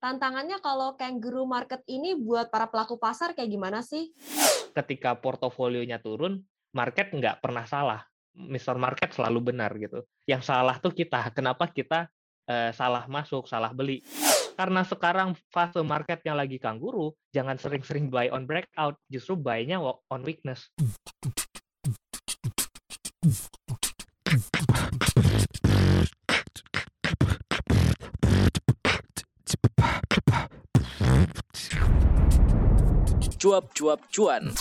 Tantangannya kalau kangaroo market ini buat para pelaku pasar kayak gimana sih? Ketika portofolionya turun, market nggak pernah salah. Mr. Market selalu benar gitu. Yang salah tuh kita. Kenapa kita uh, salah masuk, salah beli? Karena sekarang fase market yang lagi kangguru, jangan sering-sering buy on breakout, justru buy-nya on weakness. Cuap-cuap cuan.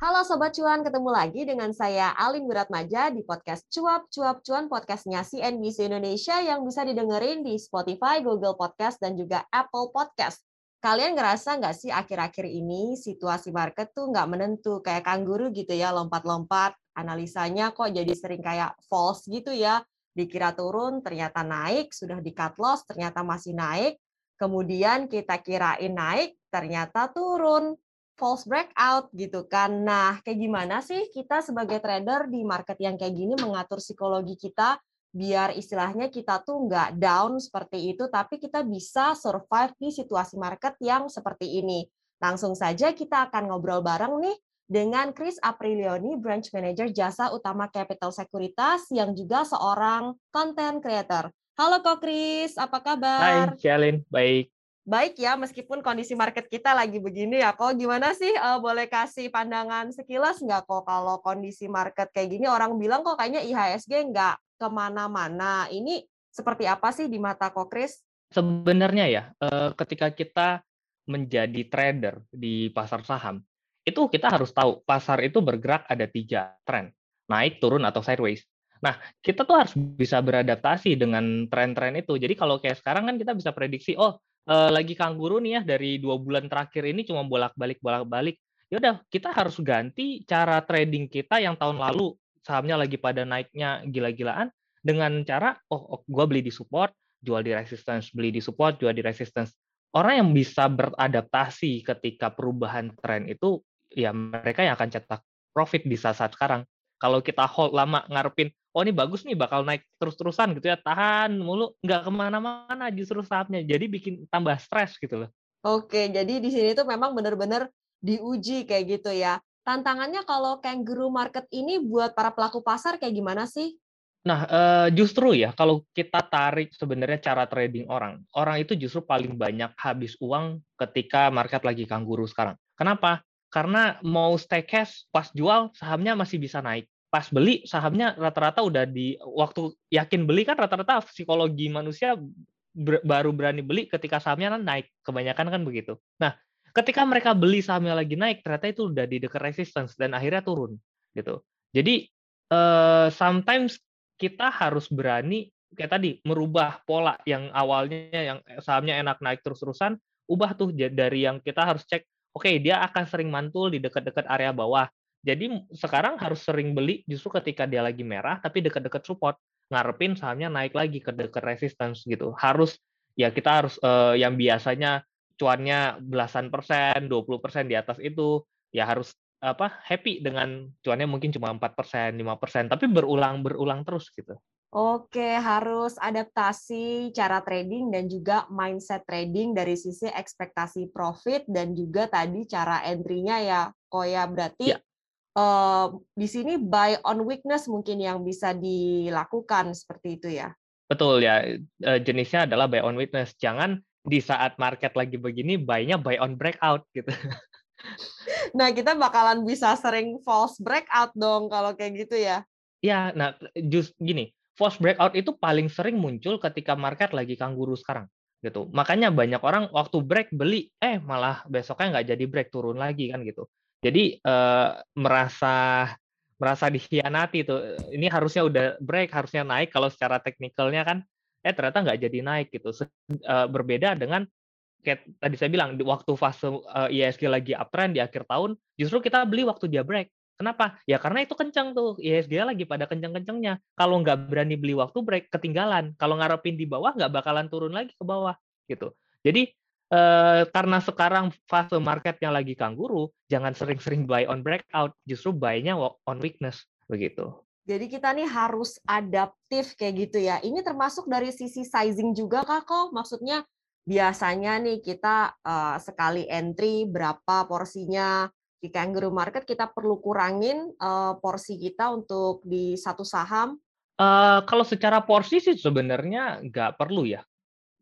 Halo Sobat Cuan, ketemu lagi dengan saya Alin Wiratmaja di podcast Cuap Cuap Cuan podcastnya CNBC Indonesia yang bisa didengerin di Spotify, Google Podcast, dan juga Apple Podcast. Kalian ngerasa nggak sih akhir-akhir ini situasi market tuh nggak menentu, kayak kangguru gitu ya, lompat-lompat, analisanya kok jadi sering kayak false gitu ya, dikira turun, ternyata naik, sudah di cut loss, ternyata masih naik, kemudian kita kirain naik, ternyata turun, false breakout gitu kan. Nah, kayak gimana sih kita sebagai trader di market yang kayak gini mengatur psikologi kita biar istilahnya kita tuh nggak down seperti itu, tapi kita bisa survive di situasi market yang seperti ini. Langsung saja kita akan ngobrol bareng nih dengan Chris Aprilioni, Branch Manager Jasa Utama Capital Sekuritas yang juga seorang content creator. Halo Kok Kris, apa kabar? Hai, Shalin, baik. Baik ya, meskipun kondisi market kita lagi begini ya, kok gimana sih? Uh, boleh kasih pandangan sekilas nggak kok kalau kondisi market kayak gini? Orang bilang kok kayaknya IHSG nggak ke mana-mana. Ini seperti apa sih di mata kok Kris? Sebenarnya ya, uh, ketika kita menjadi trader di pasar saham, itu kita harus tahu pasar itu bergerak ada tiga tren, naik, turun, atau sideways. Nah, kita tuh harus bisa beradaptasi dengan tren-tren itu. Jadi kalau kayak sekarang kan kita bisa prediksi, oh uh, lagi kangguru nih ya dari dua bulan terakhir ini cuma bolak-balik bolak-balik. Ya udah, kita harus ganti cara trading kita yang tahun lalu sahamnya lagi pada naiknya gila-gilaan dengan cara, oh, oh gue beli di support, jual di resistance, beli di support, jual di resistance. Orang yang bisa beradaptasi ketika perubahan tren itu, ya mereka yang akan cetak profit di saat-saat sekarang. Kalau kita hold lama ngarepin, oh ini bagus nih bakal naik terus-terusan gitu ya tahan mulu nggak ke mana-mana justru saatnya. Jadi bikin tambah stres gitu loh. Oke jadi di sini tuh memang benar-benar diuji kayak gitu ya. Tantangannya kalau kangaroo market ini buat para pelaku pasar kayak gimana sih? Nah, eh, justru ya kalau kita tarik sebenarnya cara trading orang, orang itu justru paling banyak habis uang ketika market lagi kangguru sekarang. Kenapa? Karena mau stay cash pas jual sahamnya masih bisa naik pas beli sahamnya rata-rata udah di waktu yakin beli kan rata-rata psikologi manusia ber, baru berani beli ketika sahamnya kan naik kebanyakan kan begitu. Nah ketika mereka beli sahamnya lagi naik ternyata itu udah di dekat resistance dan akhirnya turun gitu. Jadi uh, sometimes kita harus berani kayak tadi merubah pola yang awalnya yang sahamnya enak naik terus-terusan ubah tuh dari yang kita harus cek oke okay, dia akan sering mantul di dekat-dekat area bawah jadi sekarang harus sering beli justru ketika dia lagi merah tapi dekat-dekat support, ngarepin sahamnya naik lagi ke dekat resistance gitu. Harus ya kita harus uh, yang biasanya cuannya belasan persen, 20 persen di atas itu ya harus apa happy dengan cuannya mungkin cuma 4 persen, 5 persen, tapi berulang berulang terus gitu. Oke, harus adaptasi cara trading dan juga mindset trading dari sisi ekspektasi profit dan juga tadi cara entry-nya ya, Koya. Berarti ya uh, di sini buy on weakness mungkin yang bisa dilakukan seperti itu ya. Betul ya, uh, jenisnya adalah buy on weakness. Jangan di saat market lagi begini buy-nya buy on breakout gitu. Nah, kita bakalan bisa sering false breakout dong kalau kayak gitu ya. Iya, nah just gini, false breakout itu paling sering muncul ketika market lagi kangguru sekarang gitu. Makanya banyak orang waktu break beli, eh malah besoknya nggak jadi break turun lagi kan gitu. Jadi uh, merasa merasa dikhianati tuh. Ini harusnya udah break, harusnya naik kalau secara teknikalnya kan eh ternyata nggak jadi naik gitu. Uh, berbeda dengan kayak tadi saya bilang di waktu fase uh, ISG lagi uptrend di akhir tahun, justru kita beli waktu dia break. Kenapa? Ya karena itu kencang tuh, ISG lagi pada kencang-kencangnya. Kalau nggak berani beli waktu break, ketinggalan. Kalau ngarepin di bawah, nggak bakalan turun lagi ke bawah gitu. Jadi eh, karena sekarang fase market yang lagi kangguru, jangan sering-sering buy on breakout, justru buy-nya on weakness begitu. Jadi kita nih harus adaptif kayak gitu ya. Ini termasuk dari sisi sizing juga kak kok? Maksudnya biasanya nih kita uh, sekali entry berapa porsinya di kangaroo market kita perlu kurangin uh, porsi kita untuk di satu saham? Uh, kalau secara porsi sih sebenarnya nggak perlu ya.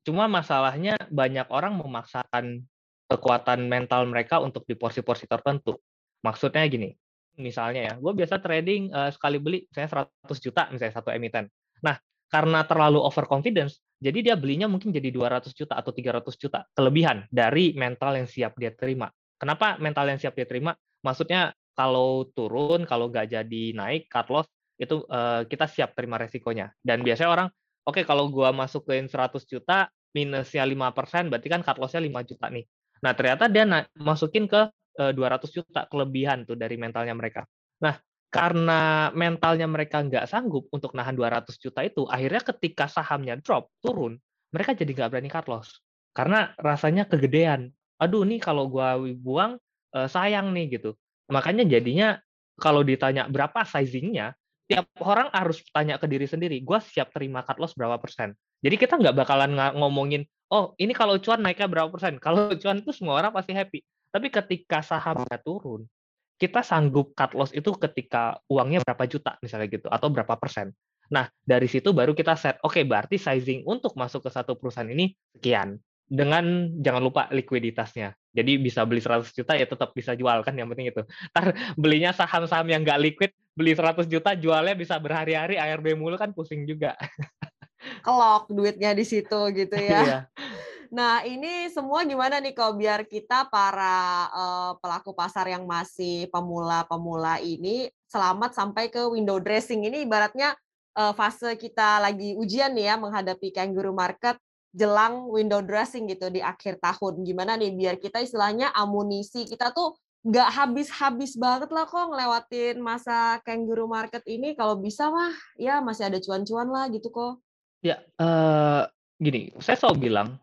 Cuma masalahnya banyak orang memaksakan kekuatan mental mereka untuk di porsi-porsi tertentu. Maksudnya gini, misalnya ya, gue biasa trading uh, sekali beli saya 100 juta misalnya satu emiten. Nah, karena terlalu overconfidence, jadi dia belinya mungkin jadi 200 juta atau 300 juta kelebihan dari mental yang siap dia terima. Kenapa mental yang siap dia terima? Maksudnya kalau turun, kalau nggak jadi naik, cut loss, itu uh, kita siap terima resikonya. Dan biasanya orang, oke okay, kalau gua masukin 100 juta, minusnya 5%, berarti kan cut loss-nya 5 juta nih. Nah, ternyata dia masukin ke uh, eh, 200 juta kelebihan tuh dari mentalnya mereka. Nah, karena mentalnya mereka nggak sanggup untuk nahan 200 juta itu, akhirnya ketika sahamnya drop, turun, mereka jadi nggak berani cut loss. Karena rasanya kegedean. Aduh, nih kalau gua buang, uh, sayang nih, gitu. Makanya jadinya kalau ditanya berapa sizingnya, tiap orang harus tanya ke diri sendiri, gua siap terima cut loss berapa persen. Jadi kita nggak bakalan ngomongin, oh ini kalau cuan naiknya berapa persen. Kalau cuan itu semua orang pasti happy. Tapi ketika sahamnya turun, kita sanggup cut loss itu ketika uangnya berapa juta misalnya gitu atau berapa persen. Nah, dari situ baru kita set, oke okay, berarti sizing untuk masuk ke satu perusahaan ini sekian. Dengan jangan lupa likuiditasnya. Jadi bisa beli 100 juta ya tetap bisa jual kan yang penting itu. Ntar belinya saham-saham yang nggak liquid, beli 100 juta jualnya bisa berhari-hari ARB mulu kan pusing juga. Kelok duitnya di situ gitu ya. Iya. Nah, ini semua gimana nih kok biar kita para uh, pelaku pasar yang masih pemula-pemula ini selamat sampai ke window dressing ini ibaratnya uh, fase kita lagi ujian nih ya menghadapi kangaroo market jelang window dressing gitu di akhir tahun. Gimana nih biar kita istilahnya amunisi kita tuh nggak habis-habis banget lah kok ngelewatin masa kangaroo market ini. Kalau bisa mah ya masih ada cuan-cuan lah gitu kok. Ya, uh, gini, saya selalu bilang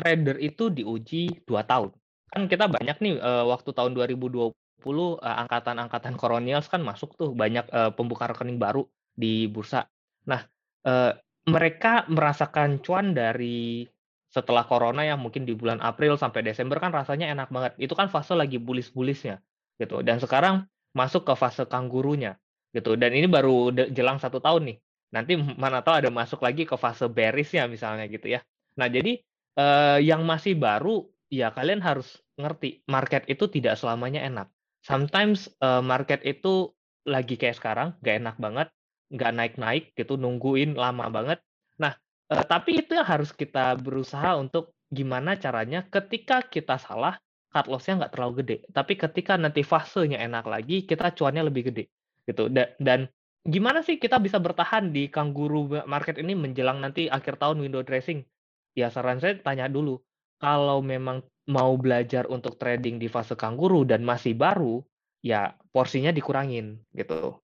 trader itu diuji dua tahun. Kan kita banyak nih uh, waktu tahun 2020 uh, eh, angkatan-angkatan kolonials kan masuk tuh banyak uh, pembuka rekening baru di bursa. Nah, uh, mereka merasakan cuan dari setelah corona yang mungkin di bulan April sampai Desember kan rasanya enak banget. Itu kan fase lagi bullish-bullishnya gitu. Dan sekarang masuk ke fase kanggurunya gitu. Dan ini baru jelang satu tahun nih. Nanti mana tahu ada masuk lagi ke fase bearishnya misalnya gitu ya. Nah jadi uh, yang masih baru, ya kalian harus ngerti, market itu tidak selamanya enak. Sometimes, uh, market itu lagi kayak sekarang, nggak enak banget, nggak naik-naik gitu, nungguin lama banget. Nah, uh, tapi itu yang harus kita berusaha untuk gimana caranya ketika kita salah, cut loss-nya nggak terlalu gede. Tapi ketika nanti fasenya enak lagi, kita cuannya lebih gede, gitu. Da dan gimana sih kita bisa bertahan di kangguru market ini menjelang nanti akhir tahun window dressing? Ya saran saya tanya dulu, kalau memang mau belajar untuk trading di fase kanguru dan masih baru, ya porsinya dikurangin gitu.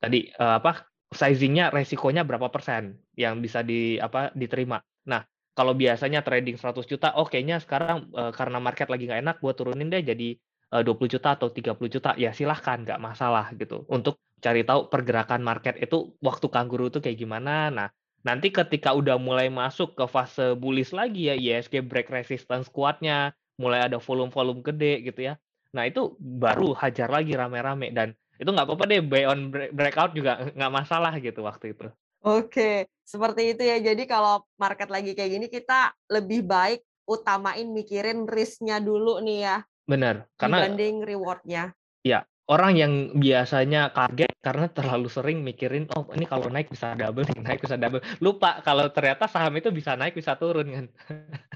Tadi uh, apa sizingnya resikonya berapa persen yang bisa di apa diterima. Nah, kalau biasanya trading 100 juta, oh kayaknya sekarang uh, karena market lagi nggak enak, buat turunin deh jadi uh, 20 juta atau 30 juta. Ya silahkan, nggak masalah gitu. Untuk cari tahu pergerakan market itu waktu kanguru itu kayak gimana. Nah, Nanti ketika udah mulai masuk ke fase bullish lagi ya, ISG break resistance kuatnya, mulai ada volume-volume gede gitu ya. Nah itu baru hajar lagi rame-rame dan itu nggak apa-apa deh buy on breakout juga nggak masalah gitu waktu itu. Oke, seperti itu ya. Jadi kalau market lagi kayak gini kita lebih baik utamain mikirin risknya dulu nih ya. Benar, karena dibanding rewardnya. Ya, orang yang biasanya kaget karena terlalu sering mikirin oh ini kalau naik bisa double naik bisa double lupa kalau ternyata saham itu bisa naik bisa turun kan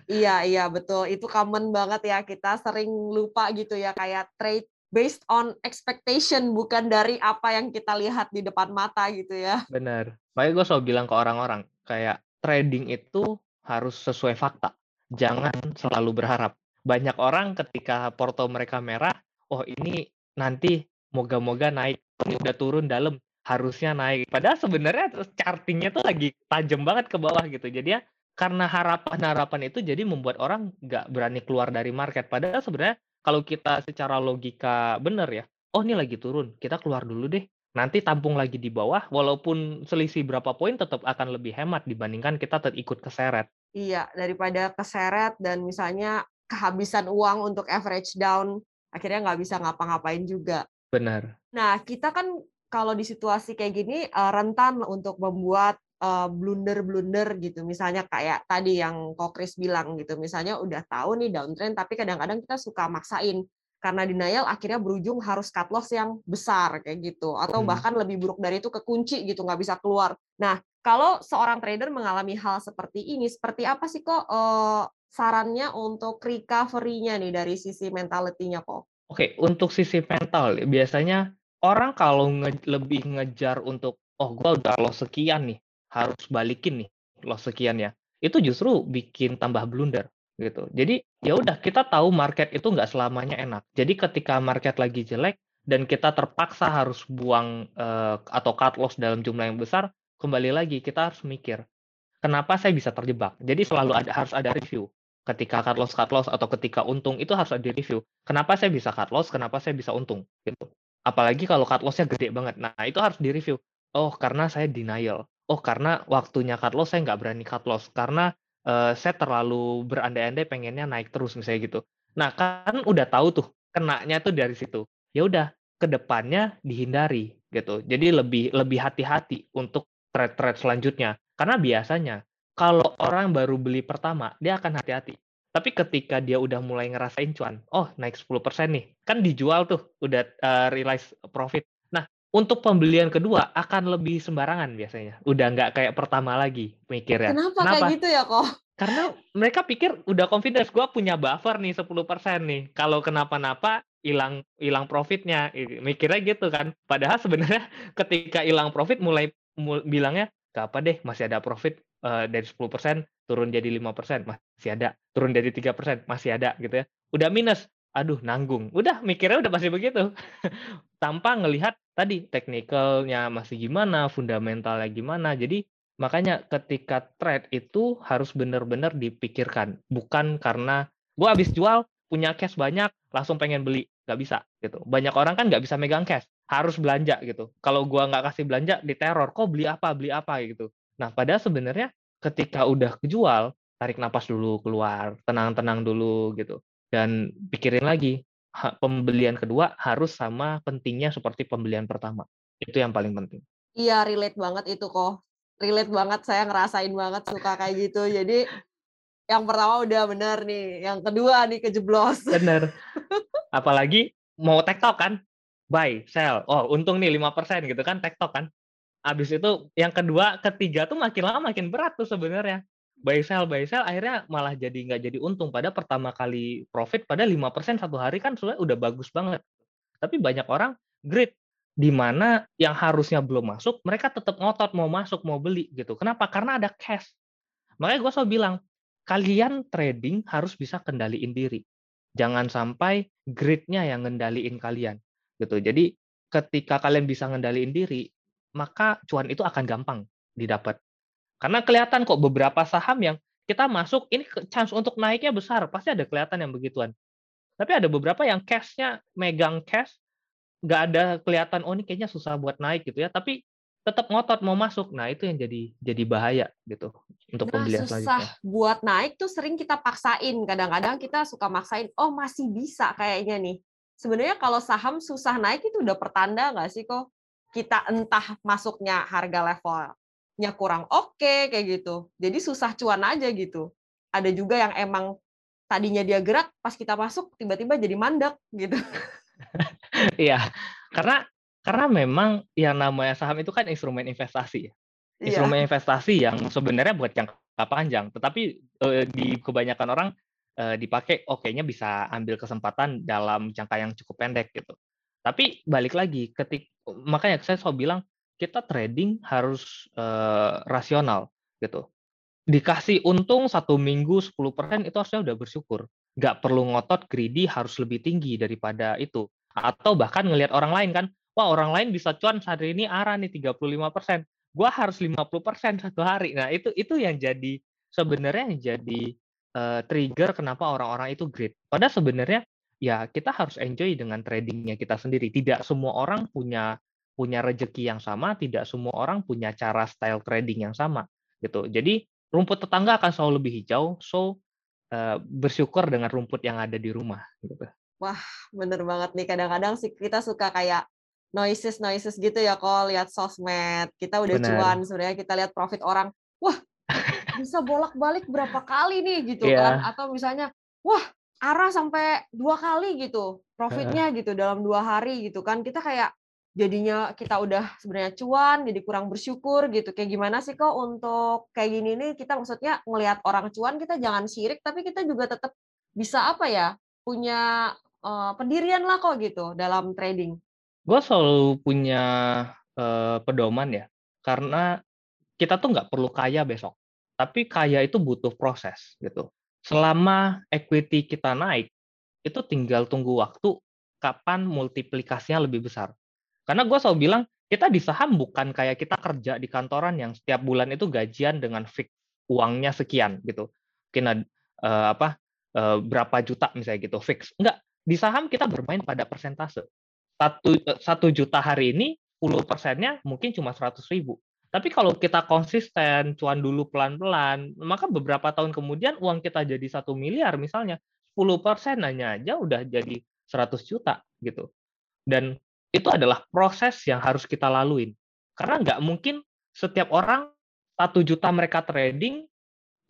iya iya betul itu common banget ya kita sering lupa gitu ya kayak trade based on expectation bukan dari apa yang kita lihat di depan mata gitu ya. Benar. Makanya gue selalu bilang ke orang-orang kayak trading itu harus sesuai fakta. Jangan selalu berharap. Banyak orang ketika porto mereka merah oh ini nanti moga-moga naik. Ini udah turun dalam harusnya naik. Padahal sebenarnya chartingnya tuh lagi tajam banget ke bawah gitu. Jadi ya karena harapan-harapan itu jadi membuat orang nggak berani keluar dari market. Padahal sebenarnya kalau kita secara logika benar ya oh ini lagi turun kita keluar dulu deh nanti tampung lagi di bawah walaupun selisih berapa poin tetap akan lebih hemat dibandingkan kita ikut keseret Iya, daripada keseret dan misalnya kehabisan uang untuk average down, akhirnya nggak bisa ngapa-ngapain juga. Benar. Nah, kita kan kalau di situasi kayak gini uh, rentan untuk membuat blunder-blunder gitu. Misalnya kayak tadi yang Kokris bilang gitu. Misalnya udah tahu nih downtrend, tapi kadang-kadang kita suka maksain karena denial akhirnya berujung harus cut loss yang besar kayak gitu atau hmm. bahkan lebih buruk dari itu kekunci gitu nggak bisa keluar. Nah kalau seorang trader mengalami hal seperti ini, seperti apa sih kok uh, sarannya untuk recovery-nya nih dari sisi mentality-nya kok? Oke, untuk sisi mental biasanya orang kalau nge lebih ngejar untuk oh gue udah loss sekian nih harus balikin nih loss sekian ya itu justru bikin tambah blunder gitu. Jadi ya udah kita tahu market itu nggak selamanya enak. Jadi ketika market lagi jelek dan kita terpaksa harus buang uh, atau cut loss dalam jumlah yang besar, kembali lagi kita harus mikir kenapa saya bisa terjebak. Jadi selalu ada harus ada review. Ketika cut loss cut loss atau ketika untung itu harus ada review. Kenapa saya bisa cut loss? Kenapa saya bisa untung? Gitu. Apalagi kalau cut lossnya gede banget. Nah itu harus di review. Oh karena saya denial. Oh karena waktunya cut loss saya nggak berani cut loss karena uh, saya terlalu berandai-andai pengennya naik terus misalnya gitu. Nah, kan udah tahu tuh kenanya tuh dari situ. Ya udah, ke depannya dihindari gitu. Jadi lebih lebih hati-hati untuk trade-trade selanjutnya. Karena biasanya kalau orang baru beli pertama, dia akan hati-hati. Tapi ketika dia udah mulai ngerasain cuan, oh naik 10% nih, kan dijual tuh, udah uh, realize profit. Untuk pembelian kedua akan lebih sembarangan biasanya. Udah nggak kayak pertama lagi mikirnya. Kenapa, Kenapa? kayak gitu ya kok? Karena mereka pikir udah confidence gue punya buffer nih 10% nih. Kalau kenapa-napa hilang hilang profitnya. Mikirnya gitu kan. Padahal sebenarnya ketika hilang profit mulai mul bilangnya gak apa deh masih ada profit uh, dari 10% turun jadi 5% masih ada. Turun dari 3% masih ada gitu ya. Udah minus aduh nanggung. Udah mikirnya udah pasti begitu. Tanpa ngelihat tadi teknikalnya masih gimana, fundamentalnya gimana. Jadi makanya ketika trade itu harus benar-benar dipikirkan, bukan karena gue habis jual punya cash banyak langsung pengen beli nggak bisa gitu. Banyak orang kan nggak bisa megang cash, harus belanja gitu. Kalau gue nggak kasih belanja diteror, kok beli apa beli apa gitu. Nah padahal sebenarnya ketika udah kejual tarik napas dulu keluar, tenang-tenang dulu gitu dan pikirin lagi pembelian kedua harus sama pentingnya seperti pembelian pertama. Itu yang paling penting. Iya, relate banget itu kok. Relate banget, saya ngerasain banget suka kayak gitu. Jadi yang pertama udah benar nih, yang kedua nih kejeblos. Bener. Apalagi mau tektok kan, buy, sell. Oh, untung nih 5% gitu kan, tektok kan. Habis itu yang kedua, ketiga tuh makin lama makin berat tuh sebenarnya buy sell buy sell akhirnya malah jadi nggak jadi untung. Pada pertama kali profit pada lima persen satu hari kan sudah udah bagus banget. Tapi banyak orang great di mana yang harusnya belum masuk mereka tetap ngotot mau masuk mau beli gitu. Kenapa? Karena ada cash. Makanya gue selalu bilang kalian trading harus bisa kendaliin diri. Jangan sampai gridnya yang ngendaliin kalian gitu. Jadi ketika kalian bisa ngendaliin diri maka cuan itu akan gampang didapat karena kelihatan kok beberapa saham yang kita masuk ini chance untuk naiknya besar, pasti ada kelihatan yang begituan. Tapi ada beberapa yang cash-nya megang cash, nggak ada kelihatan oh ini kayaknya susah buat naik gitu ya, tapi tetap ngotot mau masuk. Nah, itu yang jadi jadi bahaya gitu untuk nah, pembelian susah selanjutnya. buat naik tuh sering kita paksain. Kadang-kadang kita suka maksain, oh masih bisa kayaknya nih. Sebenarnya kalau saham susah naik itu udah pertanda nggak sih kok kita entah masuknya harga level nya kurang oke okay, kayak gitu. Jadi susah cuan aja gitu. Ada juga yang emang tadinya dia gerak pas kita masuk tiba-tiba jadi mandek gitu. Iya. karena karena memang yang namanya saham itu kan instrumen investasi. Ya. Iya. Instrumen iya. investasi yang sebenarnya buat jangka panjang, tetapi eh, di kebanyakan orang eh, dipakai oh kayaknya bisa ambil kesempatan dalam jangka yang cukup pendek gitu. Tapi balik lagi ketik makanya saya selalu bilang kita trading harus uh, rasional gitu. Dikasih untung satu minggu 10% itu harusnya udah bersyukur. Nggak perlu ngotot greedy harus lebih tinggi daripada itu. Atau bahkan ngelihat orang lain kan, wah orang lain bisa cuan hari ini arah nih 35%. Gua harus 50% satu hari. Nah, itu itu yang jadi sebenarnya yang jadi uh, trigger kenapa orang-orang itu greed. Padahal sebenarnya ya kita harus enjoy dengan tradingnya kita sendiri. Tidak semua orang punya punya rejeki yang sama, tidak semua orang punya cara style trading yang sama gitu. Jadi rumput tetangga akan selalu lebih hijau. So uh, bersyukur dengan rumput yang ada di rumah. Gitu. Wah, bener banget nih. Kadang-kadang sih kita suka kayak noises noises gitu ya kalau lihat sosmed. Kita udah Bener. cuan sebenarnya kita lihat profit orang. Wah, bisa bolak-balik berapa kali nih gitu yeah. kan? Atau misalnya, wah arah sampai dua kali gitu profitnya uh. gitu dalam dua hari gitu kan kita kayak jadinya kita udah sebenarnya cuan jadi kurang bersyukur gitu kayak gimana sih kok untuk kayak gini nih kita maksudnya ngelihat orang cuan kita jangan sirik tapi kita juga tetap bisa apa ya punya uh, pendirian lah kok gitu dalam trading. Gue selalu punya uh, pedoman ya karena kita tuh nggak perlu kaya besok tapi kaya itu butuh proses gitu. Selama equity kita naik itu tinggal tunggu waktu kapan multiplikasinya lebih besar karena gue selalu bilang, kita di saham bukan kayak kita kerja di kantoran yang setiap bulan itu gajian dengan fix uangnya sekian gitu. Mungkin uh, apa uh, berapa juta misalnya gitu fix. Enggak, di saham kita bermain pada persentase. Satu, satu juta hari ini, 10 persennya mungkin cuma 100 ribu. Tapi kalau kita konsisten, cuan dulu pelan-pelan, maka beberapa tahun kemudian uang kita jadi satu miliar misalnya, 10 persen hanya aja udah jadi 100 juta gitu. Dan itu adalah proses yang harus kita laluin. Karena nggak mungkin setiap orang satu juta mereka trading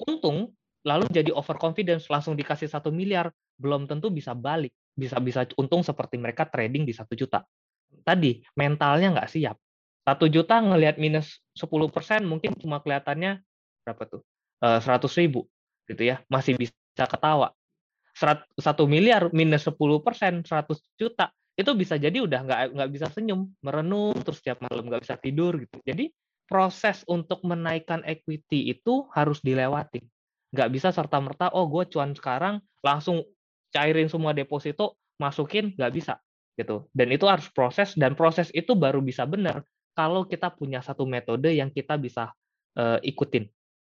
untung lalu jadi overconfidence langsung dikasih satu miliar belum tentu bisa balik bisa bisa untung seperti mereka trading di satu juta. Tadi mentalnya nggak siap. Satu juta ngelihat minus 10 persen mungkin cuma kelihatannya berapa tuh? Eh, seratus ribu gitu ya masih bisa ketawa. Satu miliar minus 10 persen seratus juta itu bisa jadi udah nggak nggak bisa senyum, merenung terus setiap malam nggak bisa tidur gitu. Jadi proses untuk menaikkan equity itu harus dilewati. Nggak bisa serta merta, oh gue cuan sekarang langsung cairin semua deposito, masukin nggak bisa gitu. Dan itu harus proses dan proses itu baru bisa benar kalau kita punya satu metode yang kita bisa uh, ikutin.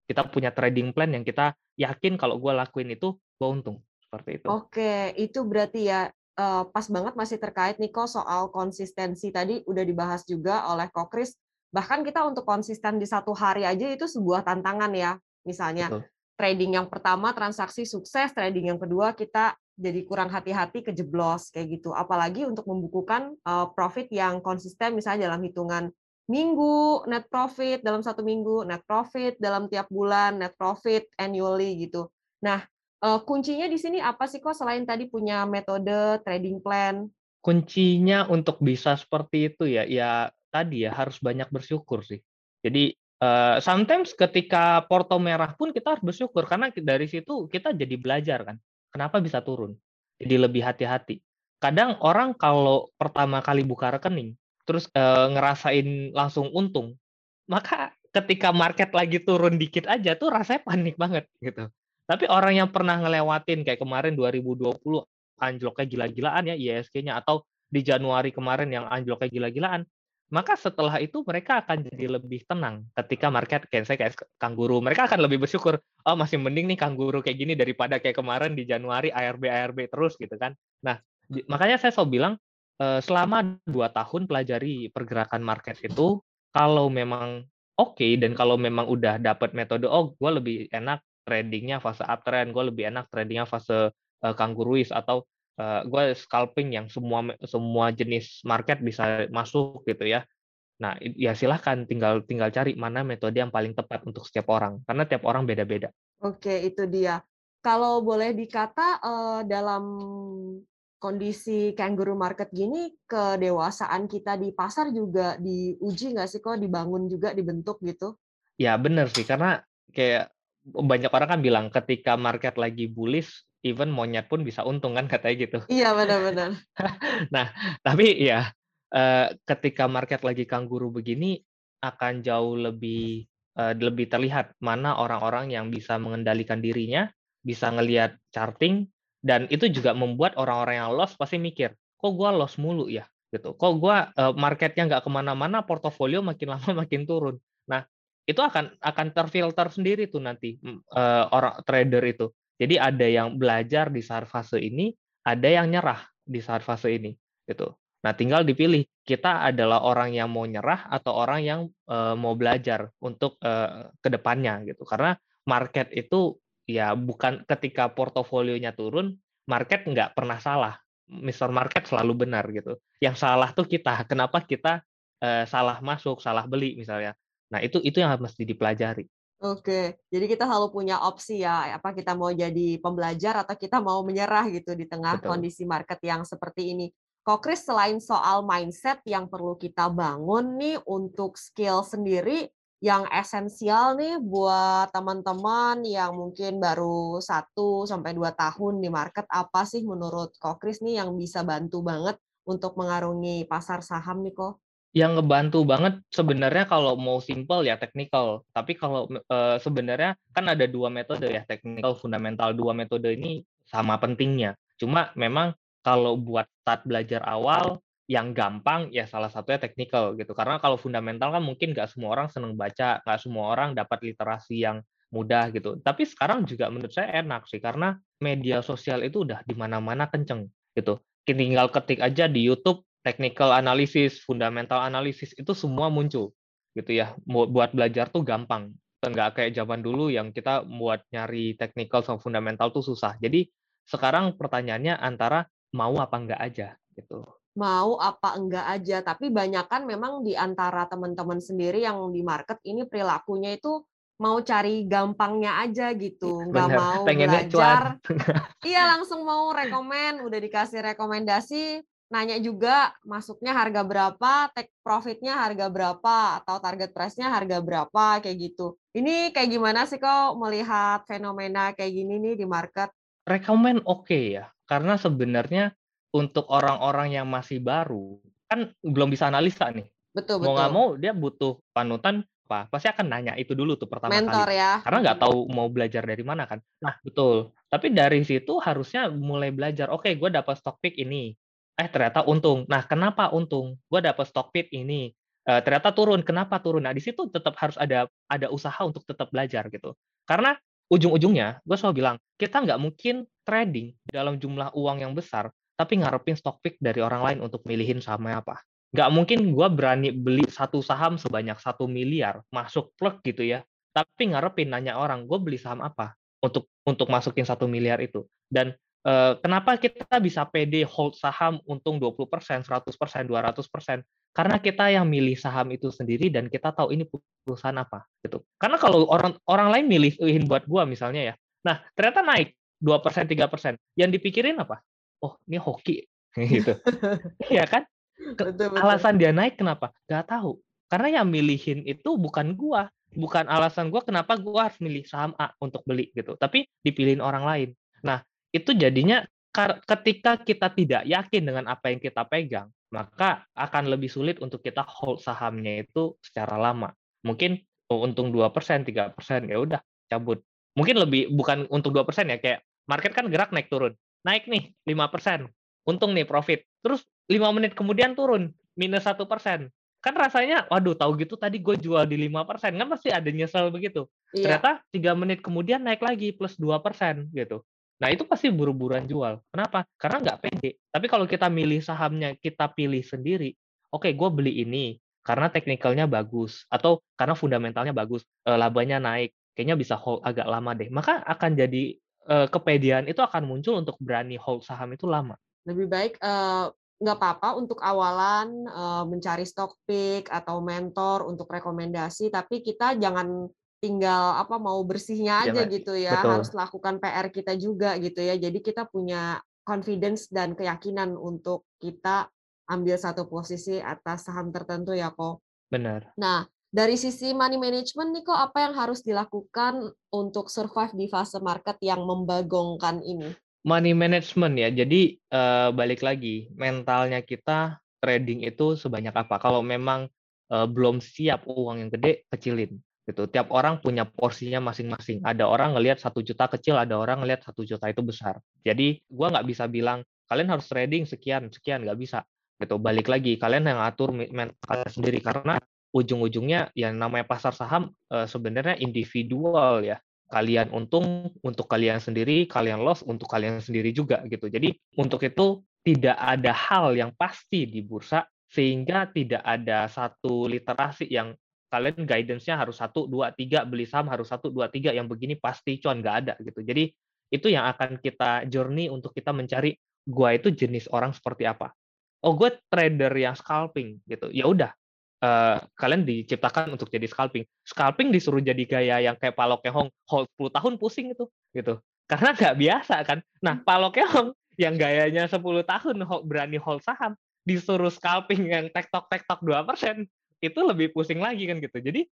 Kita punya trading plan yang kita yakin kalau gue lakuin itu gue untung seperti itu. Oke, itu berarti ya uh, pas banget masih terkait nih kok soal konsistensi tadi udah dibahas juga oleh Kok Kris. Bahkan kita untuk konsisten di satu hari aja itu sebuah tantangan ya. Misalnya Betul. trading yang pertama transaksi sukses, trading yang kedua kita jadi kurang hati-hati kejeblos kayak gitu. Apalagi untuk membukukan uh, profit yang konsisten misalnya dalam hitungan minggu net profit dalam satu minggu, net profit dalam tiap bulan, net profit annually gitu. Nah, Uh, kuncinya di sini apa sih kok selain tadi punya metode trading plan? Kuncinya untuk bisa seperti itu ya, ya tadi ya harus banyak bersyukur sih. Jadi uh, sometimes ketika porto merah pun kita harus bersyukur karena dari situ kita jadi belajar kan. Kenapa bisa turun? Jadi lebih hati-hati. Kadang orang kalau pertama kali buka rekening terus uh, ngerasain langsung untung, maka ketika market lagi turun dikit aja tuh rasanya panik banget gitu. Tapi orang yang pernah ngelewatin kayak kemarin 2020 anjloknya gila-gilaan ya ISG-nya atau di Januari kemarin yang anjloknya gila-gilaan, maka setelah itu mereka akan jadi lebih tenang ketika market kayak saya kayak kangguru. Mereka akan lebih bersyukur, oh masih mending nih kangguru kayak gini daripada kayak kemarin di Januari ARB ARB terus gitu kan. Nah, makanya saya selalu bilang selama dua tahun pelajari pergerakan market itu kalau memang oke okay, dan kalau memang udah dapat metode oh gue lebih enak tradingnya fase uptrend, gue lebih enak tradingnya fase uh, kanguruis atau uh, gue scalping yang semua semua jenis market bisa masuk gitu ya. Nah, ya silahkan tinggal tinggal cari mana metode yang paling tepat untuk setiap orang karena tiap orang beda-beda. Oke, itu dia. Kalau boleh dikata uh, dalam kondisi kangaroo market gini kedewasaan kita di pasar juga diuji nggak sih kok dibangun juga dibentuk gitu? Ya benar sih karena kayak banyak orang kan bilang ketika market lagi bullish, even monyet pun bisa untung kan katanya gitu. Iya benar-benar. nah tapi ya eh, ketika market lagi kangguru begini akan jauh lebih eh, lebih terlihat mana orang-orang yang bisa mengendalikan dirinya, bisa ngelihat charting dan itu juga membuat orang-orang yang loss pasti mikir, kok gue loss mulu ya gitu. Kok gue uh, marketnya nggak ke mana-mana, portofolio makin lama makin turun. Nah itu akan akan terfilter sendiri tuh nanti uh, orang trader itu. Jadi ada yang belajar di saat fase ini, ada yang nyerah di saat fase ini, gitu. Nah, tinggal dipilih kita adalah orang yang mau nyerah atau orang yang uh, mau belajar untuk uh, ke depannya, gitu. Karena market itu ya bukan ketika portofolionya turun, market nggak pernah salah. Mr. Market selalu benar gitu. Yang salah tuh kita. Kenapa kita uh, salah masuk, salah beli misalnya. Nah itu itu yang mesti dipelajari. Oke, jadi kita selalu punya opsi ya, apa kita mau jadi pembelajar atau kita mau menyerah gitu di tengah Betul. kondisi market yang seperti ini. Kok Chris selain soal mindset yang perlu kita bangun nih untuk skill sendiri yang esensial nih buat teman-teman yang mungkin baru 1 sampai 2 tahun di market apa sih menurut Kok Chris nih yang bisa bantu banget untuk mengarungi pasar saham nih kok? Yang ngebantu banget sebenarnya kalau mau simple ya technical, tapi kalau uh, sebenarnya kan ada dua metode ya, technical, fundamental. Dua metode ini sama pentingnya. Cuma memang kalau buat start belajar awal yang gampang ya salah satunya technical gitu. Karena kalau fundamental kan mungkin nggak semua orang seneng baca, nggak semua orang dapat literasi yang mudah gitu. Tapi sekarang juga menurut saya enak sih karena media sosial itu udah di mana-mana kenceng gitu. Tinggal ketik aja di YouTube technical analysis, fundamental analysis itu semua muncul gitu ya. Buat belajar tuh gampang. Enggak kayak zaman dulu yang kita buat nyari technical sama fundamental tuh susah. Jadi sekarang pertanyaannya antara mau apa enggak aja gitu. Mau apa enggak aja, tapi banyak kan memang di antara teman-teman sendiri yang di market ini perilakunya itu mau cari gampangnya aja gitu, nggak mau Pengennya belajar. iya langsung mau rekomen, udah dikasih rekomendasi, nanya juga masuknya harga berapa, take profitnya harga berapa, atau target price-nya harga berapa, kayak gitu. Ini kayak gimana sih kok melihat fenomena kayak gini nih di market? Rekomen oke okay ya, karena sebenarnya untuk orang-orang yang masih baru, kan belum bisa analisa nih. Betul, mau nggak mau dia butuh panutan apa pasti akan nanya itu dulu tuh pertama Mentor kali ya. karena nggak tahu mau belajar dari mana kan nah betul tapi dari situ harusnya mulai belajar oke okay, gue dapat stock pick ini eh ternyata untung. Nah, kenapa untung? Gue dapat stock pit ini, uh, ternyata turun. Kenapa turun? Nah, di situ tetap harus ada ada usaha untuk tetap belajar gitu. Karena ujung-ujungnya, gue selalu bilang, kita nggak mungkin trading dalam jumlah uang yang besar, tapi ngarepin stock pick dari orang lain untuk milihin sahamnya apa. Nggak mungkin gue berani beli satu saham sebanyak satu miliar, masuk plug gitu ya, tapi ngarepin nanya orang, gue beli saham apa untuk untuk masukin satu miliar itu. Dan kenapa kita bisa pede hold saham untung 20%, 100%, 200%? Karena kita yang milih saham itu sendiri dan kita tahu ini perusahaan apa gitu. Karena kalau orang orang lain milihin buat gua misalnya ya. Nah, ternyata naik 2%, 3%. Yang dipikirin apa? Oh, ini hoki gitu. Iya kan? Betul, betul. Alasan dia naik kenapa? Gak tahu. Karena yang milihin itu bukan gua, bukan alasan gua kenapa gua harus milih saham A untuk beli gitu. Tapi dipilihin orang lain. Nah, itu jadinya ketika kita tidak yakin dengan apa yang kita pegang, maka akan lebih sulit untuk kita hold sahamnya itu secara lama. Mungkin oh, untung 2%, 3%, ya udah cabut. Mungkin lebih bukan untuk 2% ya, kayak market kan gerak naik turun. Naik nih 5%, untung nih profit. Terus 5 menit kemudian turun, minus 1%. Kan rasanya, waduh tahu gitu tadi gue jual di 5%, kan pasti ada nyesel begitu. Iya. Ternyata 3 menit kemudian naik lagi plus 2% gitu. Nah, itu pasti buru-buruan jual. Kenapa? Karena nggak pede. Tapi kalau kita milih sahamnya, kita pilih sendiri. Oke, okay, gue beli ini karena teknikalnya bagus atau karena fundamentalnya bagus, e, labanya naik, kayaknya bisa hold agak lama deh. Maka akan jadi e, kepedean itu akan muncul untuk berani hold saham itu lama. Lebih baik uh, nggak apa-apa untuk awalan mencari stock pick atau mentor untuk rekomendasi, tapi kita jangan tinggal apa mau bersihnya aja ya, gitu ya betul. harus lakukan PR kita juga gitu ya. Jadi kita punya confidence dan keyakinan untuk kita ambil satu posisi atas saham tertentu ya kok. Benar. Nah dari sisi money management nih kok apa yang harus dilakukan untuk survive di fase market yang membagongkan ini? Money management ya. Jadi uh, balik lagi mentalnya kita trading itu sebanyak apa? Kalau memang uh, belum siap uang yang gede kecilin gitu. Tiap orang punya porsinya masing-masing. Ada orang ngelihat satu juta kecil, ada orang ngelihat satu juta itu besar. Jadi gua nggak bisa bilang kalian harus trading sekian sekian nggak bisa. Gitu. Balik lagi kalian yang atur kalian sendiri karena ujung-ujungnya yang namanya pasar saham e, sebenarnya individual ya. Kalian untung untuk kalian sendiri, kalian loss untuk kalian sendiri juga gitu. Jadi untuk itu tidak ada hal yang pasti di bursa sehingga tidak ada satu literasi yang kalian guidance-nya harus satu dua tiga beli saham harus satu dua tiga yang begini pasti cuan nggak ada gitu. Jadi itu yang akan kita journey untuk kita mencari gua itu jenis orang seperti apa. Oh gue trader yang scalping gitu. Ya udah uh, kalian diciptakan untuk jadi scalping. Scalping disuruh jadi gaya yang kayak Palok Hong hold 10 tahun pusing itu gitu. Karena nggak biasa kan? Nah Palok Hong yang gayanya 10 tahun berani hold saham disuruh scalping yang tektok tektok dua persen itu lebih pusing lagi kan gitu. Jadi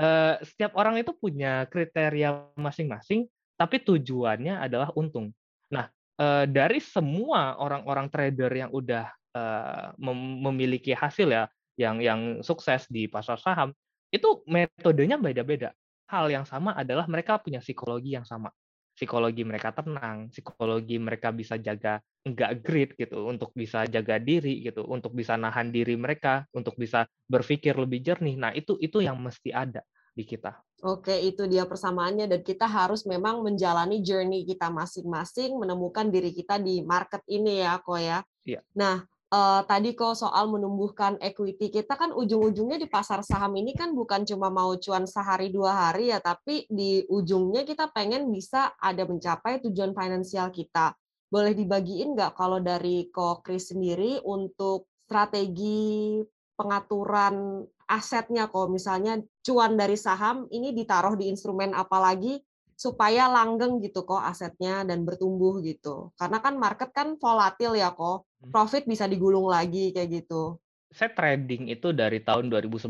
uh, setiap orang itu punya kriteria masing-masing, tapi tujuannya adalah untung. Nah, uh, dari semua orang-orang trader yang udah uh, mem memiliki hasil ya, yang yang sukses di pasar saham, itu metodenya beda-beda. Hal yang sama adalah mereka punya psikologi yang sama psikologi mereka tenang, psikologi mereka bisa jaga enggak grit gitu, untuk bisa jaga diri gitu, untuk bisa nahan diri mereka, untuk bisa berpikir lebih jernih. Nah, itu itu yang mesti ada di kita. Oke, itu dia persamaannya dan kita harus memang menjalani journey kita masing-masing menemukan diri kita di market ini ya, kok ya. Iya. Nah, uh, tadi kok soal menumbuhkan equity kita kan ujung-ujungnya di pasar saham ini kan bukan cuma mau cuan sehari dua hari ya tapi di ujungnya kita pengen bisa ada mencapai tujuan finansial kita. Boleh dibagiin nggak kalau dari kok Chris sendiri untuk strategi pengaturan asetnya? Kok misalnya cuan dari saham ini ditaruh di instrumen apa lagi supaya langgeng gitu kok asetnya dan bertumbuh gitu. Karena kan market kan volatil ya kok. Hmm. Profit bisa digulung lagi kayak gitu. Saya trading itu dari tahun 2011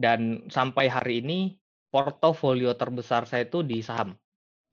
dan sampai hari ini portofolio terbesar saya itu di saham.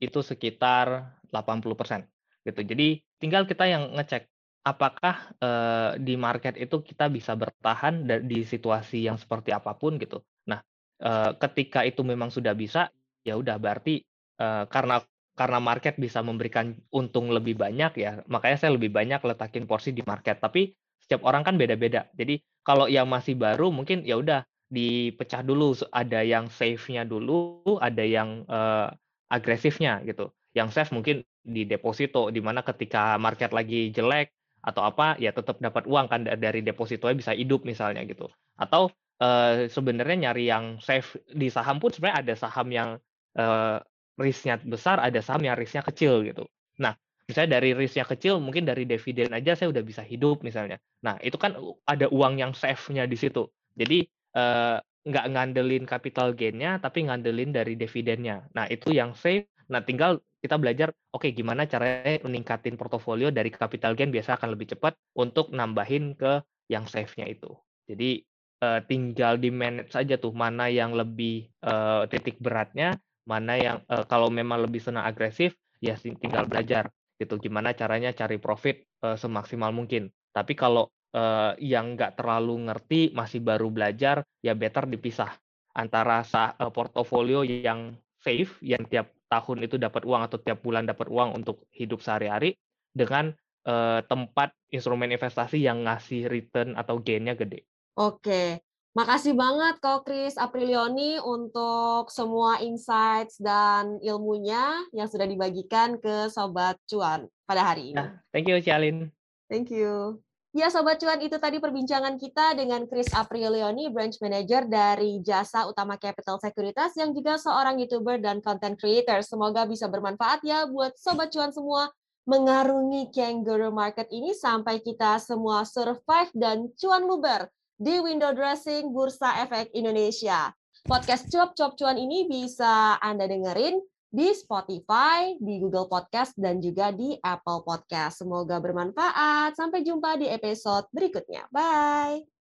Itu sekitar 80% gitu. Jadi tinggal kita yang ngecek apakah eh, di market itu kita bisa bertahan di situasi yang seperti apa pun gitu. Nah, eh, ketika itu memang sudah bisa, ya udah berarti uh, karena karena market bisa memberikan untung lebih banyak ya, makanya saya lebih banyak letakin porsi di market. Tapi setiap orang kan beda-beda. Jadi kalau yang masih baru mungkin ya udah dipecah dulu. Ada yang safe-nya dulu, ada yang uh, agresifnya gitu. Yang safe mungkin di deposito, di mana ketika market lagi jelek atau apa ya tetap dapat uang kan dari depositonya bisa hidup misalnya gitu. Atau uh, sebenarnya nyari yang safe di saham pun sebenarnya ada saham yang uh, risknya besar, ada saham yang risknya kecil gitu. Nah, misalnya dari risknya kecil, mungkin dari dividen aja saya udah bisa hidup misalnya. Nah, itu kan ada uang yang safe-nya di situ. Jadi eh, nggak ngandelin capital gain-nya, tapi ngandelin dari dividennya. Nah, itu yang safe. Nah, tinggal kita belajar, oke okay, gimana caranya meningkatin portofolio dari capital gain biasa akan lebih cepat untuk nambahin ke yang safe-nya itu. Jadi uh, tinggal di manage saja tuh mana yang lebih uh, titik beratnya, mana yang uh, kalau memang lebih senang agresif ya tinggal belajar gitu. Gimana caranya cari profit uh, semaksimal mungkin. Tapi kalau uh, yang nggak terlalu ngerti masih baru belajar ya better dipisah antara sah, uh, portofolio yang safe yang tiap tahun itu dapat uang atau tiap bulan dapat uang untuk hidup sehari-hari dengan uh, tempat instrumen investasi yang ngasih return atau gainnya gede. Oke, Makasih banget Kak Kris Aprilioni untuk semua insights dan ilmunya yang sudah dibagikan ke Sobat Cuan pada hari ini. Nah, thank you, Cialin. Thank you. Ya, Sobat Cuan, itu tadi perbincangan kita dengan Chris Aprilioni, Branch Manager dari Jasa Utama Capital Securitas, yang juga seorang YouTuber dan content creator. Semoga bisa bermanfaat ya buat Sobat Cuan semua mengarungi kangaroo market ini sampai kita semua survive dan cuan luber di window dressing Bursa Efek Indonesia. Podcast Cuap-Cuap Cuan ini bisa Anda dengerin di Spotify, di Google Podcast, dan juga di Apple Podcast. Semoga bermanfaat. Sampai jumpa di episode berikutnya. Bye!